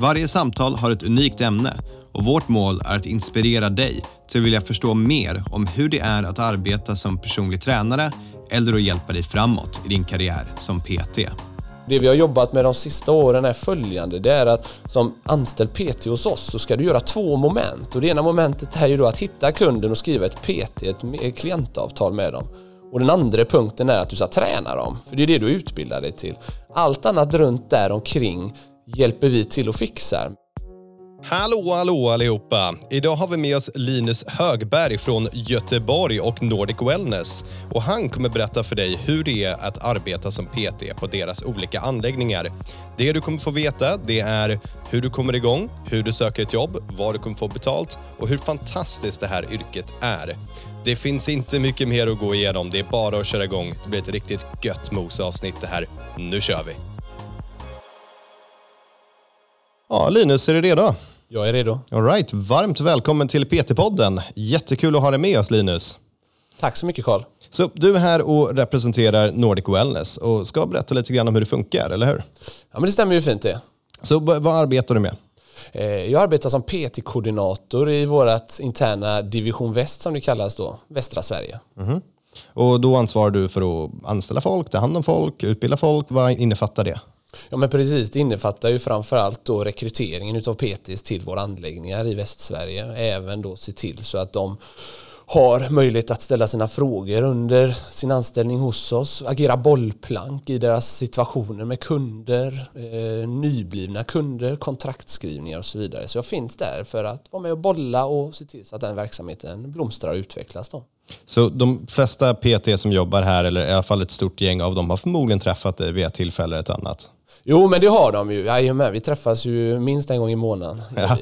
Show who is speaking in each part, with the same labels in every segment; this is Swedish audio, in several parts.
Speaker 1: Varje samtal har ett unikt ämne och vårt mål är att inspirera dig till att vilja förstå mer om hur det är att arbeta som personlig tränare eller att hjälpa dig framåt i din karriär som PT.
Speaker 2: Det vi har jobbat med de sista åren är följande. Det är att som anställd PT hos oss så ska du göra två moment. Och det ena momentet är ju då att hitta kunden och skriva ett PT, ett klientavtal med dem. Och den andra punkten är att du ska träna dem. För det är det du utbildar dig till. Allt annat runt där omkring hjälper vi till att fixa.
Speaker 3: Hallå, hallå allihopa! Idag har vi med oss Linus Högberg från Göteborg och Nordic Wellness. Och han kommer berätta för dig hur det är att arbeta som PT på deras olika anläggningar. Det du kommer få veta det är hur du kommer igång, hur du söker ett jobb, vad du kommer få betalt och hur fantastiskt det här yrket är. Det finns inte mycket mer att gå igenom, det är bara att köra igång. Det blir ett riktigt gött mos-avsnitt det här. Nu kör vi! Ja, Linus, är du redo?
Speaker 2: Jag är redo.
Speaker 3: All right. Varmt välkommen till PT-podden. Jättekul att ha dig med oss, Linus.
Speaker 2: Tack så mycket, Karl.
Speaker 3: Så du är här och representerar Nordic Wellness och ska berätta lite grann om hur det funkar, eller hur?
Speaker 2: Ja, men det stämmer ju fint det.
Speaker 3: Så vad arbetar du med?
Speaker 2: Eh, jag arbetar som PT-koordinator i vårt interna division väst som det kallas då, västra Sverige.
Speaker 3: Mm. Och då ansvarar du för att anställa folk, ta hand om folk, utbilda folk. Vad innefattar det?
Speaker 2: Ja men precis, det innefattar ju framförallt då rekryteringen utav PTs till våra anläggningar i Västsverige. Även då se till så att de har möjlighet att ställa sina frågor under sin anställning hos oss, agera bollplank i deras situationer med kunder, eh, nyblivna kunder, kontraktskrivningar och så vidare. Så jag finns där för att vara med och bolla och se till så att den verksamheten blomstrar och utvecklas. Då.
Speaker 3: Så de flesta PT som jobbar här, eller i alla fall ett stort gäng av dem, har förmodligen träffat dig vid ett tillfälle eller ett annat?
Speaker 2: Jo, men det har de ju. Jajamän, vi träffas ju minst en gång i månaden.
Speaker 3: Ja.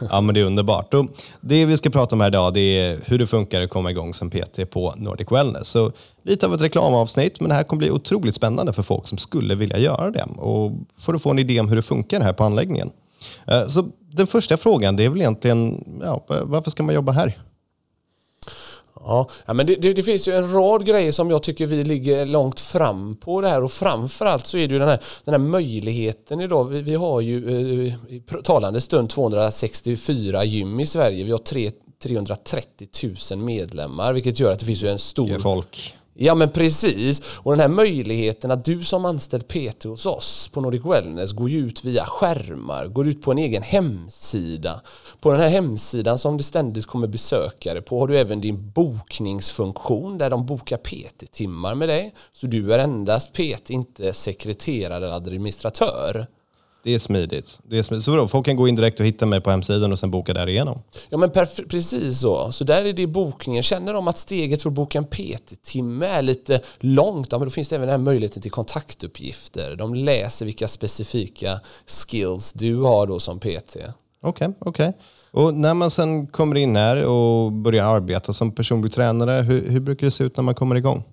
Speaker 3: ja, men det är underbart. Och det vi ska prata om här idag det är hur det funkar att komma igång som PT på Nordic Wellness. Så lite av ett reklamavsnitt, men det här kommer bli otroligt spännande för folk som skulle vilja göra det. Och för att få en idé om hur det funkar här på anläggningen. Eh, så den första frågan det är väl egentligen, ja, varför ska man jobba här?
Speaker 2: Ja, men det, det, det, finns ju en rad grejer som jag tycker vi ligger långt fram på det här och framförallt så är det ju den här, den här möjligheten idag. Vi, vi har ju eh, i talande stund 264 gym i Sverige. Vi har tre, 330 000 medlemmar vilket gör att det finns ju en stor...
Speaker 3: folk.
Speaker 2: Ja men precis. Och den här möjligheten att du som anställd PT hos oss på Nordic Wellness går ut via skärmar, går ut på en egen hemsida. På den här hemsidan som det ständigt kommer besökare på har du även din bokningsfunktion där de bokar PT-timmar med dig. Så du är endast PT, inte sekreterare eller administratör.
Speaker 3: Det är smidigt. Det är smidigt. Så vadå, folk kan gå in direkt och hitta mig på hemsidan och sen boka därigenom?
Speaker 2: Ja men precis så. Så där är det bokningen. Känner de att steget för att boka en PT-timme är lite långt, ja men då finns det även den här möjligheten till kontaktuppgifter. De läser vilka specifika skills du har då som PT.
Speaker 3: Okej, okay, okej. Okay. Och när man sen kommer in här och börjar arbeta som personlig tränare, hur, hur brukar det se ut när man kommer igång?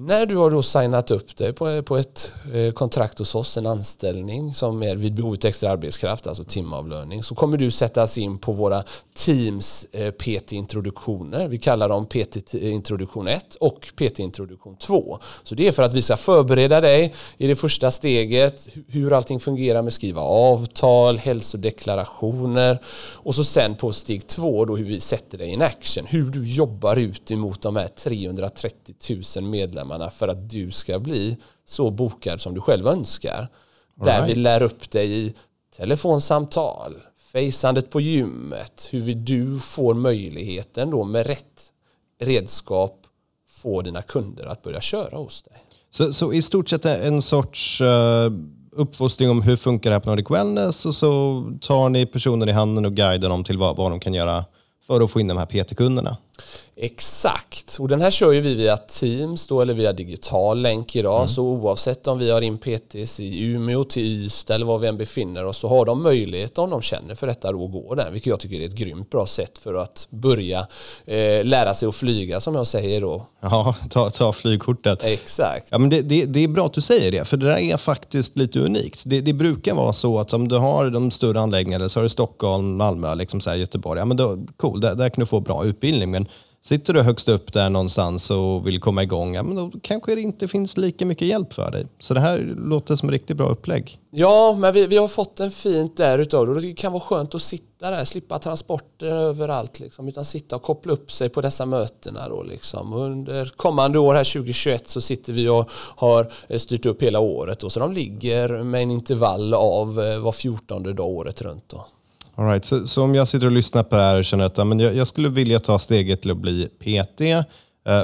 Speaker 2: När du har då signat upp dig på, på ett eh, kontrakt hos oss, en anställning som är vid behovet extra arbetskraft, alltså timavlöning, så kommer du sättas in på våra Teams eh, PT-introduktioner. Vi kallar dem PT-introduktion 1 och PT-introduktion 2. Så det är för att vi ska förbereda dig i det första steget, hur allting fungerar med skriva avtal, hälsodeklarationer och så sen på steg 2 då hur vi sätter dig in action, hur du jobbar ut emot de här 330 000 medlemmarna medlemmarna för att du ska bli så bokad som du själv önskar. All Där right. vi lär upp dig i telefonsamtal, fejsandet på gymmet, hur du får möjligheten då med rätt redskap få dina kunder att börja köra hos dig.
Speaker 3: Så, så i stort sett en sorts uh, uppfostring om hur funkar det här på Nordic Wellness och så tar ni personen i handen och guidar dem till vad, vad de kan göra för att få in de här PT-kunderna?
Speaker 2: Exakt, och den här kör ju vi via Teams då eller via digital länk idag. Mm. Så oavsett om vi har in PTs i Umeå till Ystad eller var vi än befinner oss så har de möjlighet om de känner för detta då att gå där. Vilket jag tycker är ett grymt bra sätt för att börja eh, lära sig att flyga som jag säger då.
Speaker 3: Ja, ta, ta flygkortet.
Speaker 2: Exakt.
Speaker 3: Ja, men det, det, det, är bra att du säger det, för det där är faktiskt lite unikt. Det, det brukar vara så att om du har de större anläggningarna, så har du Stockholm, Malmö, liksom så Göteborg, ja men då, cool, där, där kan du få bra utbildning. Men Sitter du högst upp där någonstans och vill komma igång, ja, men då kanske det inte finns lika mycket hjälp för dig. Så det här låter som ett riktigt bra upplägg.
Speaker 2: Ja, men vi, vi har fått en fint där utav det. Det kan vara skönt att sitta där, slippa transporter överallt, liksom, utan sitta och koppla upp sig på dessa mötena. Då, liksom. Under kommande år, här 2021, så sitter vi och har eh, styrt upp hela året. Då, så de ligger med en intervall av eh, var fjortonde dag året runt. Då.
Speaker 3: All right. så, så, om jag sitter och lyssnar på det här och känner att men jag, jag skulle vilja ta steget till att bli PT, eh,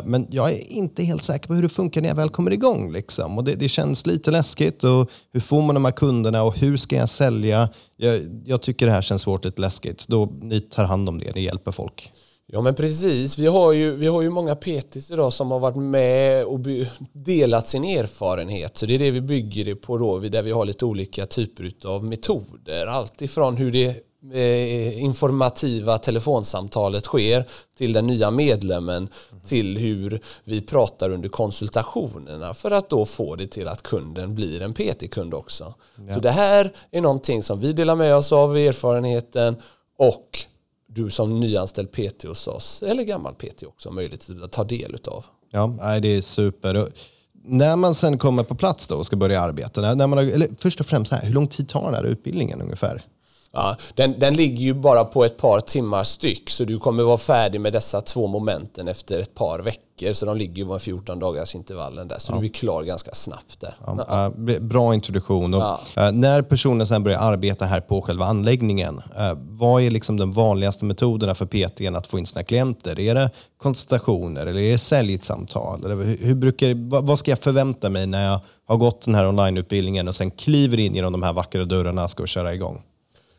Speaker 3: men jag är inte helt säker på hur det funkar när jag väl kommer igång. Liksom. Och det, det, känns lite läskigt. Och hur får man de här kunderna och hur ska jag sälja? Jag, jag tycker det här känns svårt, lite läskigt. Då, ni tar hand om det, ni hjälper folk.
Speaker 2: Ja men precis, vi har ju, vi har ju många PTs idag som har varit med och delat sin erfarenhet. Så det är det vi bygger det på då, där vi har lite olika typer av metoder. Allt ifrån hur det informativa telefonsamtalet sker till den nya medlemmen till hur vi pratar under konsultationerna för att då få det till att kunden blir en PT-kund också. Ja. Så det här är någonting som vi delar med oss av erfarenheten och du som nyanställd PT hos oss eller gammal PT också har möjlighet att ta del av.
Speaker 3: Ja, det är super. När man sen kommer på plats då och ska börja arbeta, när man eller först och främst, här, hur lång tid tar den här utbildningen ungefär?
Speaker 2: Ja, den, den ligger ju bara på ett par timmar styck så du kommer vara färdig med dessa två momenten efter ett par veckor. Så de ligger ju på 14 dagars intervallen där så ja. du blir klar ganska snabbt där.
Speaker 3: Ja, äh, bra introduktion. Och, äh, när personen sen börjar arbeta här på själva anläggningen, äh, vad är liksom de vanligaste metoderna för PT att få in sina klienter? Är det konsultationer eller är det säljsamtal? Eller hur, hur brukar, vad, vad ska jag förvänta mig när jag har gått den här onlineutbildningen och sen kliver in genom de här vackra dörrarna och ska köra igång?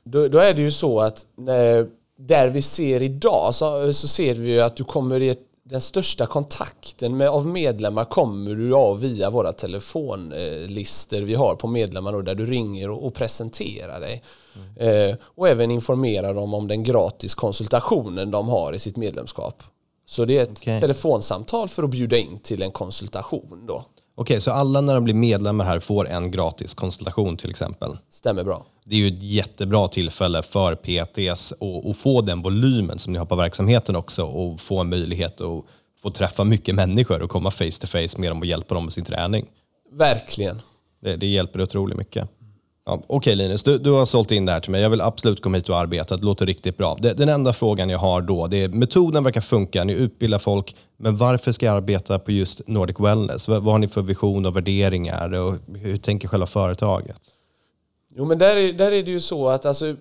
Speaker 2: Då, då, är det ju så att där vi ser idag så, så ser vi ju att du kommer i ett, den största kontakten med, av medlemmar kommer du av via våra telefonlistor vi har på medlemmar då, där du ringer och, och presenterar dig. Mm. Eh, och även informerar dem om den gratis konsultationen de har i sitt medlemskap. Så det är ett okay. telefonsamtal för att bjuda in till en konsultation då.
Speaker 3: Okej, så alla när de blir medlemmar här får en gratis konsultation till exempel?
Speaker 2: Stämmer bra.
Speaker 3: Det är ju ett jättebra tillfälle för PTS att få den volymen som ni har på verksamheten också och få en möjlighet att få träffa mycket människor och komma face to face med dem och hjälpa dem med sin träning.
Speaker 2: Verkligen.
Speaker 3: Det, det hjälper otroligt mycket. Ja, Okej okay Linus, du, du, har sålt in det här till mig. Jag vill absolut komma hit och arbeta. Det låter riktigt bra. Det, den enda frågan jag har då, det är metoden verkar funka. Ni utbildar folk, men varför ska jag arbeta på just Nordic Wellness? Vad, vad har ni för vision och värderingar och hur tänker själva företaget?
Speaker 2: Jo men där är, där är det ju så att alltså,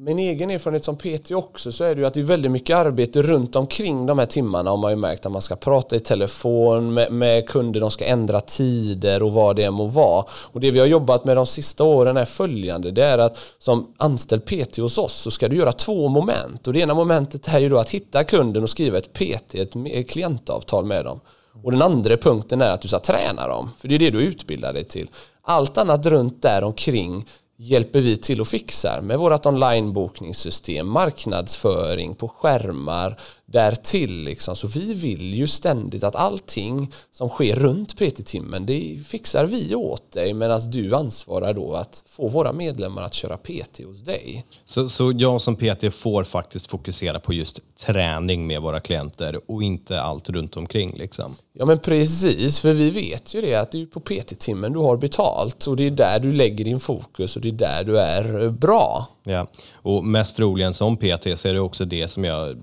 Speaker 2: min egen erfarenhet som PT också så är det ju att det är väldigt mycket arbete runt omkring de här timmarna har man ju märkt att man ska prata i telefon med, med kunder, de ska ändra tider och vad det än må vara. Och det vi har jobbat med de sista åren är följande, det är att som anställd PT hos oss så ska du göra två moment och det ena momentet är ju då att hitta kunden och skriva ett PT, ett klientavtal med dem. Och den andra punkten är att du ska träna dem, för det är det du utbildar dig till. Allt annat runt där omkring hjälper vi till och fixar med vårt onlinebokningssystem, marknadsföring på skärmar, därtill. Liksom. Så vi vill ju ständigt att allting som sker runt PT-timmen det fixar vi åt dig medan du ansvarar då att få våra medlemmar att köra PT hos dig.
Speaker 3: Så, så jag som PT får faktiskt fokusera på just träning med våra klienter och inte allt runt omkring liksom?
Speaker 2: Ja men precis, för vi vet ju det att det är på PT-timmen du har betalt och det är där du lägger din fokus och det är där du är bra.
Speaker 3: Ja, och mest troligen som PT så är det också det som jag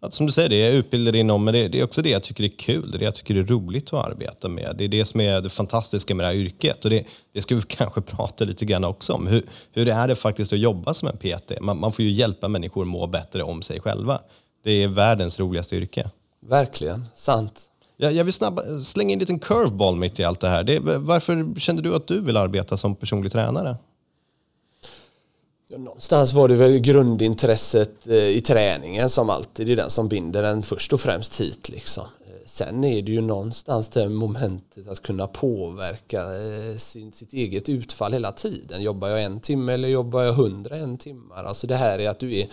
Speaker 3: att, som du säger, det är jag utbildad inom, men det, det, är också det jag tycker är kul. Det är det jag tycker är roligt att arbeta med. Det är det som är det fantastiska med det här yrket. Och det, det ska vi kanske prata lite grann också om. Hur, hur är det faktiskt att jobba som en PT? Man, man får ju hjälpa människor att må bättre om sig själva. Det är världens roligaste yrke.
Speaker 2: Verkligen, sant.
Speaker 3: Jag, jag vill snabba, slänga in en liten curveball mitt i allt det här. Det, varför kände du att du vill arbeta som personlig tränare?
Speaker 2: Någonstans var det väl grundintresset eh, i träningen som alltid är den som binder en först och främst hit liksom. Eh, sen är det ju någonstans det momentet att kunna påverka eh, sin, sitt eget utfall hela tiden. Jobbar jag en timme eller jobbar jag hundra en timmar? Alltså det här är att du är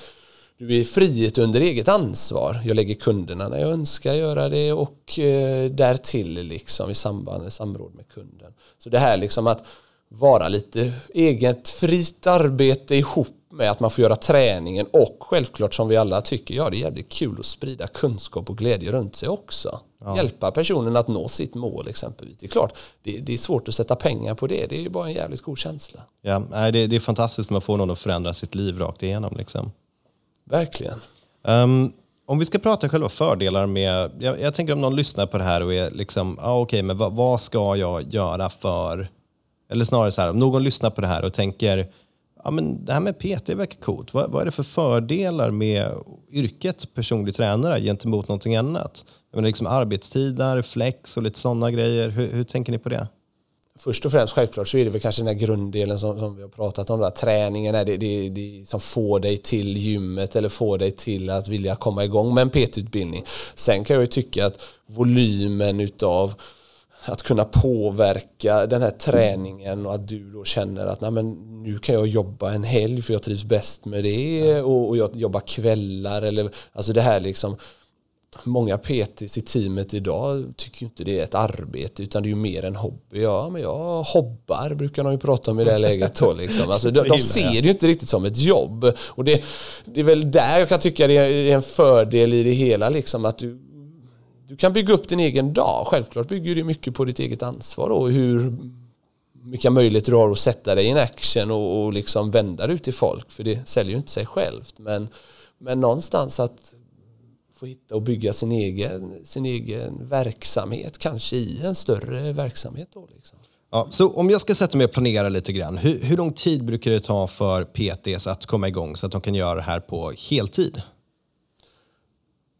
Speaker 2: du är frihet under eget ansvar. Jag lägger kunderna när jag önskar göra det och eh, därtill liksom i samband med samråd med kunden. Så det här liksom att vara lite eget fritt arbete ihop med att man får göra träningen och självklart som vi alla tycker, ja det är jävligt kul att sprida kunskap och glädje runt sig också. Ja. Hjälpa personen att nå sitt mål exempelvis. Det är klart, det, det, är svårt att sätta pengar på det. Det är ju bara en jävligt god känsla.
Speaker 3: Ja, det, det är fantastiskt när man får någon att förändra sitt liv rakt igenom. Liksom.
Speaker 2: Verkligen.
Speaker 3: Um, om vi ska prata själva fördelar med, jag, jag, tänker om någon lyssnar på det här och är liksom, ah, okej, okay, men vad, vad, ska jag göra för, eller snarare så här, om någon lyssnar på det här och tänker, ja men det här med PT verkar coolt. Vad, vad är det för fördelar med yrket personlig tränare gentemot någonting annat? Jag menar, liksom arbetstider, flex och lite sådana grejer. Hur, hur tänker ni på det?
Speaker 2: först och främst självklart så är det väl kanske den här grunddelen som, som vi har pratat om, där. träningen är det, det, det som får dig till gymmet eller får dig till att vilja komma igång med en PT-utbildning. Sen kan jag ju tycka att volymen utav att kunna påverka den här träningen och att du då känner att Nej, men nu kan jag jobba en helg för jag trivs bäst med det och, och jag jobbar kvällar eller alltså det här liksom många PTs i teamet idag tycker inte det är ett arbete utan det är ju mer en hobby. Ja, men jag hobbar brukar de ju prata om i det här läget. Då, liksom. alltså, de, de ser det ju inte riktigt som ett jobb. Och det, det är väl där jag kan tycka det är en fördel i det hela. Liksom, att du, du kan bygga upp din egen dag. Självklart bygger det mycket på ditt eget ansvar och hur vilka möjligheter du har att sätta dig i en action och, och liksom vända dig ut till folk. För det säljer ju inte sig självt. Men, men någonstans att få hitta och bygga sin egen, sin egen verksamhet, kanske i en större verksamhet. Då, liksom.
Speaker 3: Ja, så om jag ska sätta mig och planera lite grann, hur, hur lång tid brukar det ta för PTs att komma igång så att de kan göra det här på heltid?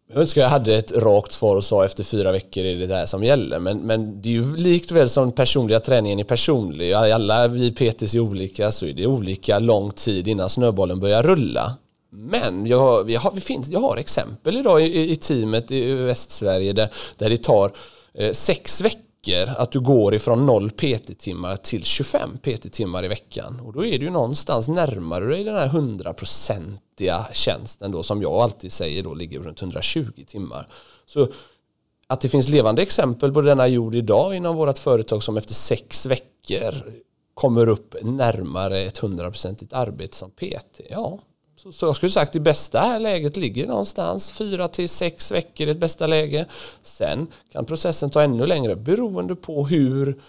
Speaker 2: Jag önskar jag hade ett rakt svar och sa efter fyra veckor är det det här som gäller. Men, men det är ju likt väl som personliga träningen är personlig. Alla vi PTs är olika så är det olika lång tid innan snöbollen börjar rulla. Men jag har, jag, har, vi finns, jag har exempel idag i, i teamet i Västsverige där, där det tar eh, sex veckor att du går ifrån 0 PT-timmar till 25 PT-timmar i veckan. Och då är du någonstans närmare dig den här 100 procentiga tjänsten då som jag alltid säger då ligger runt 120 timmar. Så att det finns levande exempel på denna jord idag inom vårt företag som efter sex veckor kommer upp närmare ett hundraprocentigt arbete som PT. Ja, så, så jag skulle sagt det bästa här läget ligger någonstans fyra till sex veckor i ett bästa läge. Sen kan processen ta ännu längre beroende på hur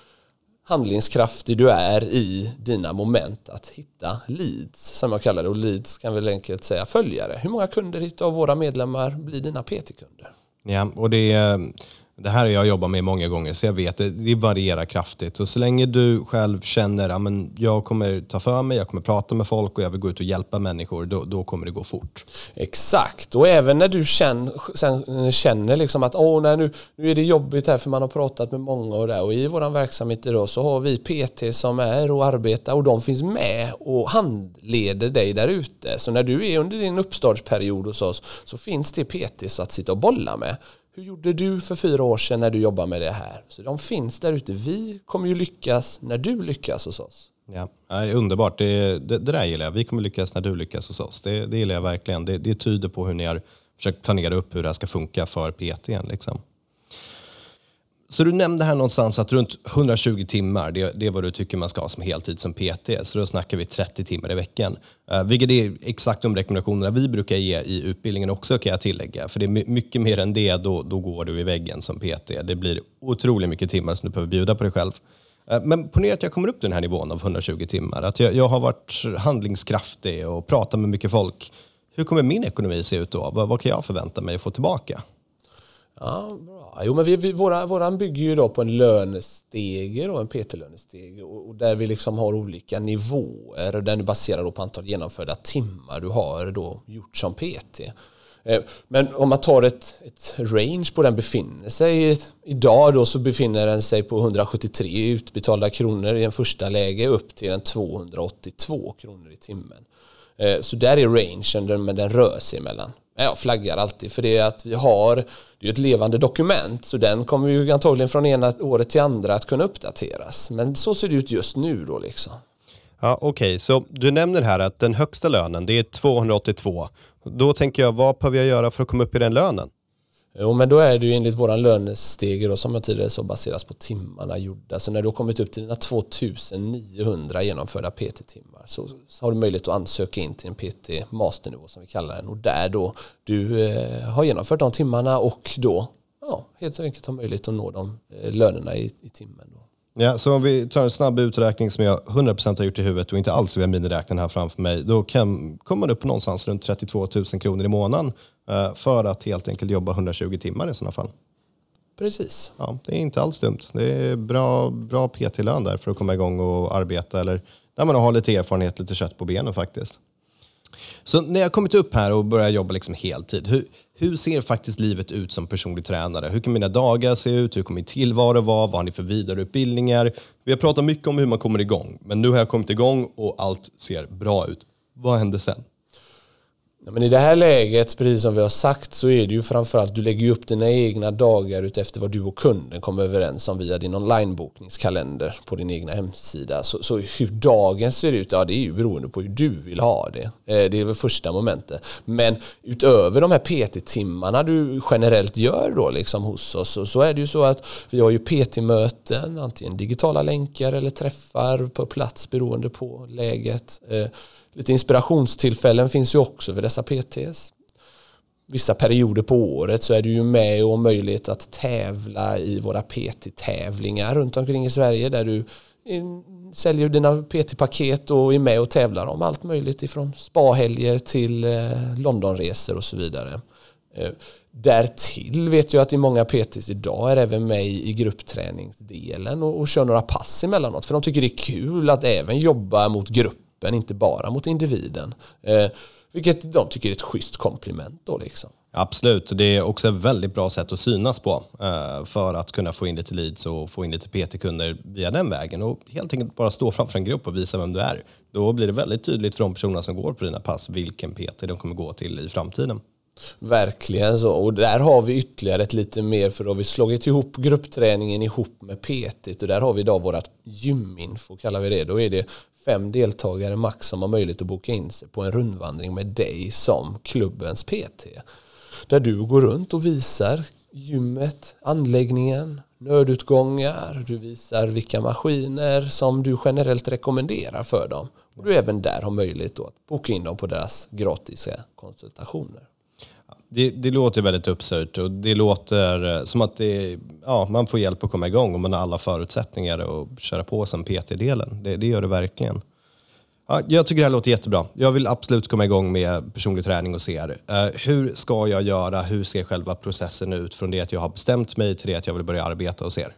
Speaker 2: handlingskraftig du är i dina moment att hitta leads som jag kallar det och leads kan väl enkelt säga följare. Hur många kunder av våra medlemmar blir dina PT-kunder?
Speaker 3: Ja, och det är det här har jag jobbat med många gånger så jag vet det, det varierar kraftigt. Och så länge du själv känner att ja, jag kommer ta för mig, jag kommer prata med folk och jag vill gå ut och hjälpa människor, då, då kommer det gå fort.
Speaker 2: Exakt, och även när du känner, eh, känner liksom att Åh, nej, nu, nu är det jobbigt här för man har pratat med många och där. Och i vår verksamhet idag så har vi PT som är och arbetar och de finns med och handleder dig där ute. Så när du är under din uppstartsperiod hos oss så finns det PT så att sitta och bolla med. Hur gjorde du för fyra år sedan när du jobbade med det här? Så de finns där ute. Vi kommer ju lyckas när du lyckas hos oss.
Speaker 3: Ja, underbart. Det, det, det där gillar jag. Vi kommer lyckas när du lyckas hos oss. Det, det gillar jag verkligen. Det, det tyder på hur ni har försökt planera upp hur det här ska funka för PT. Liksom. Så du nämnde här någonstans att runt 120 timmar, det, det är vad du tycker man ska ha som heltid som PT. Så då snackar vi 30 timmar i veckan. Uh, vilket är exakt de rekommendationerna vi brukar ge i utbildningen också kan jag tillägga. För det är mycket mer än det, då, då går du i väggen som PT. Det blir otroligt mycket timmar som du behöver bjuda på dig själv. Uh, men ponera att jag kommer upp till den här nivån av 120 timmar. Att jag, jag har varit handlingskraftig och pratat med mycket folk. Hur kommer min ekonomi se ut då? Vad, vad kan jag förvänta mig att få tillbaka?
Speaker 2: Ja, bra. Jo, men vi, vi, våra, våran bygger ju då på en lönestege, då, en PT-lönestege och, och, där vi liksom har olika nivåer den är baserad på antal genomförda timmar du har då gjort som PT. Eh, men om man tar ett, ett range på den befinner sig idag då så befinner den sig på 173 utbetalda kronor i en första läge upp till en 282 kronor i timmen. Eh, så där är rangen, men den rör sig emellan. Jag flaggar alltid för det är att vi har, det är ett levande dokument så den kommer ju antagligen från ena året till andra att kunna uppdateras. Men så ser det ut just nu då liksom.
Speaker 3: Ja, Okej, okay. så du nämner här att den högsta lönen det är 282. Då tänker jag, vad behöver jag göra för att komma upp i den lönen?
Speaker 2: Jo men då är det ju enligt våran lönestege då som jag tidigare sa baseras på timmarna gjorda. Så när du har kommit upp till dina 2900 genomförda PT-timmar så, så, har du möjlighet att ansöka in till en PT masternivå som vi kallar den och där då du eh, har genomfört de timmarna och då ja, helt enkelt har möjlighet att nå de eh, lönerna i, i timmen. Då.
Speaker 3: Ja, så om vi tar en snabb uträkning som jag 100% har gjort i huvudet och inte alls via miniräknaren här framför mig, då kan, kommer man upp på någonstans runt 32 000 kronor i månaden eh, för att helt enkelt jobba 120 timmar i sådana fall.
Speaker 2: Precis.
Speaker 3: Ja, det är inte alls dumt. Det är bra, bra PT-lön där för att komma igång och arbeta eller när man har lite erfarenhet, lite kött på benen faktiskt. Så när jag kommit upp här och börjat jobba liksom heltid, hur, hur ser faktiskt livet ut som personlig tränare? Hur kan mina dagar se ut? Hur kommer min tillvaro vara? Vad har ni för vidareutbildningar? Vi har pratat mycket om hur man kommer igång, men nu har jag kommit igång och allt ser bra ut. Vad händer sen?
Speaker 2: Men I det här läget, precis som vi har sagt, så är det ju framförallt du lägger upp dina egna dagar utefter vad du och kunden kommer överens om via din onlinebokningskalender på din egna hemsida. Så, så, hur dagen ser ut, ja det är ju beroende på hur du vill ha det. Eh, det är väl första momentet. Men utöver de här PT-timmarna du generellt gör då liksom hos oss så, så är det ju så att vi har ju PT-möten, antingen digitala länkar eller träffar på plats beroende på läget. Eh, Lite inspirationstillfällen finns ju också för dessa PTs. Vissa perioder på året så är du ju med och har möjlighet att tävla i våra PT-tävlingar runt omkring i Sverige där du säljer dina PT-paket och är med och tävlar om allt möjligt ifrån spahelger till eh, Londonresor och så vidare. Eh, därtill vet jag att i många PTs idag är även med i gruppträningsdelen och, och kör några pass emellanåt för de tycker det är kul att även jobba mot grupp gruppen, inte bara mot individen. Eh, vilket de tycker är ett schysst komplement då liksom.
Speaker 3: Absolut, det är också ett väldigt bra sätt att synas på eh, för att kunna få in lite leads och få in lite PT-kunder via den vägen och helt enkelt bara stå framför en grupp och visa vem du är. Då blir det väldigt tydligt för de personerna som går på dina pass vilken PT de kommer gå till i framtiden.
Speaker 2: Verkligen så. Och där har vi ytterligare ett lite mer för då har vi slagit ihop gruppträningen ihop med PT och där har vi idag vårat gyminfo kallar vi det. Då är det fem deltagare max som har möjlighet att boka in sig på en rundvandring med dig som klubbens PT. Där du går runt och visar gymmet, anläggningen, nödutgångar, du visar vilka maskiner som du generellt rekommenderar för dem. Och du även där har möjlighet att boka in dem på deras gratis konsultationer.
Speaker 3: Det, det, låter väldigt uppsurt och det låter eh, som att det, ja, man får hjälp att komma igång och man har alla förutsättningar att köra på som PT-delen. Det, det, gör det verkligen. Ja, jag tycker det här låter jättebra. Jag vill absolut komma igång med personlig träning och CR. Uh, eh, hur ska jag göra? Hur ser själva processen ut från det att jag har bestämt mig till det att jag vill börja arbeta hos er?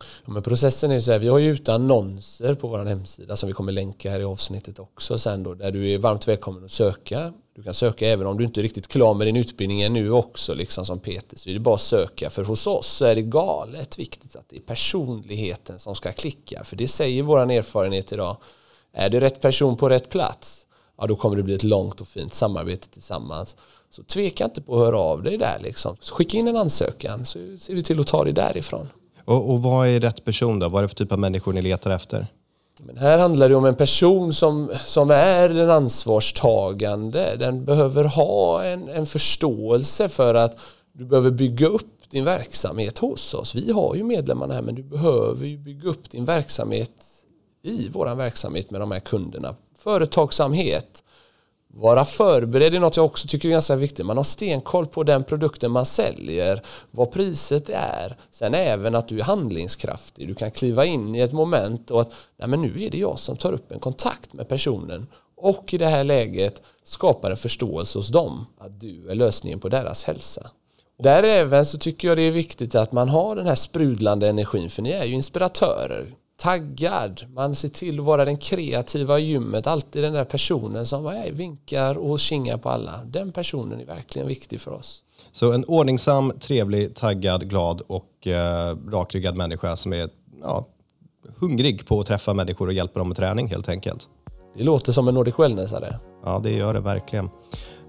Speaker 2: Ja, men processen är så här, vi har ju ute annonser på vår hemsida som vi kommer länka här i avsnittet också sen då, där du är varmt välkommen att söka. Du kan söka även om du inte är riktigt klar med din utbildning ännu också liksom som Peter så är det bara att söka för hos oss så är det galet viktigt att det är personligheten som ska klicka för det säger vår erfarenhet idag. Är det rätt person på rätt plats ja då kommer det bli ett långt och fint samarbete tillsammans. Så tveka inte på att höra av dig där liksom. Skicka in en ansökan så ser vi till att ta det därifrån.
Speaker 3: Och, och vad är rätt person då? Vad är det för typ av människor ni letar efter?
Speaker 2: Men här handlar det om en person som, som är den ansvarstagande. Den behöver ha en, en förståelse för att du behöver bygga upp din verksamhet hos oss. Vi har ju medlemmarna här men du behöver ju bygga upp din verksamhet i vår verksamhet med de här kunderna. Företagsamhet, vara förberedd är något jag också tycker är ganska viktigt. Man har stenkoll på den produkten man säljer, vad priset är. Sen även att du är handlingskraftig. Du kan kliva in i ett moment och att nej men nu är det jag som tar upp en kontakt med personen och i det här läget skapar en förståelse hos dem att du är lösningen på deras hälsa. Där även så tycker jag det är viktigt att man har den här sprudlande energin för ni är ju inspiratörer taggad. Man ser till att vara den kreativa i gymmet. Alltid den där personen som är, vinkar och kingar på alla. Den personen är verkligen viktig för oss.
Speaker 3: Så en ordningsam, trevlig, taggad, glad och eh, rakryggad människa som är ja, hungrig på att träffa människor och hjälpa dem med träning helt enkelt.
Speaker 2: Det låter som en Nordic Wellnessare.
Speaker 3: Ja, det gör det verkligen.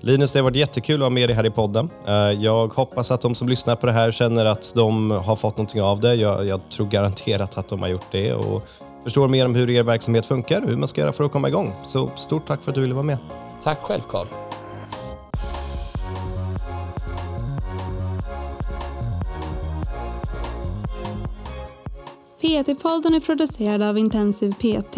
Speaker 3: Linus, det har varit jättekul att ha med dig här i podden. Eh, jag hoppas att de som lyssnar på det här känner att de har fått någonting av det. Jag, jag tror garanterat att de har gjort det och förstår mer om hur er verksamhet funkar och hur man ska göra för att komma igång. Så stort tack för att du ville vara med.
Speaker 2: Tack själv Carl.
Speaker 4: PT-podden är producerad av Intensiv PT.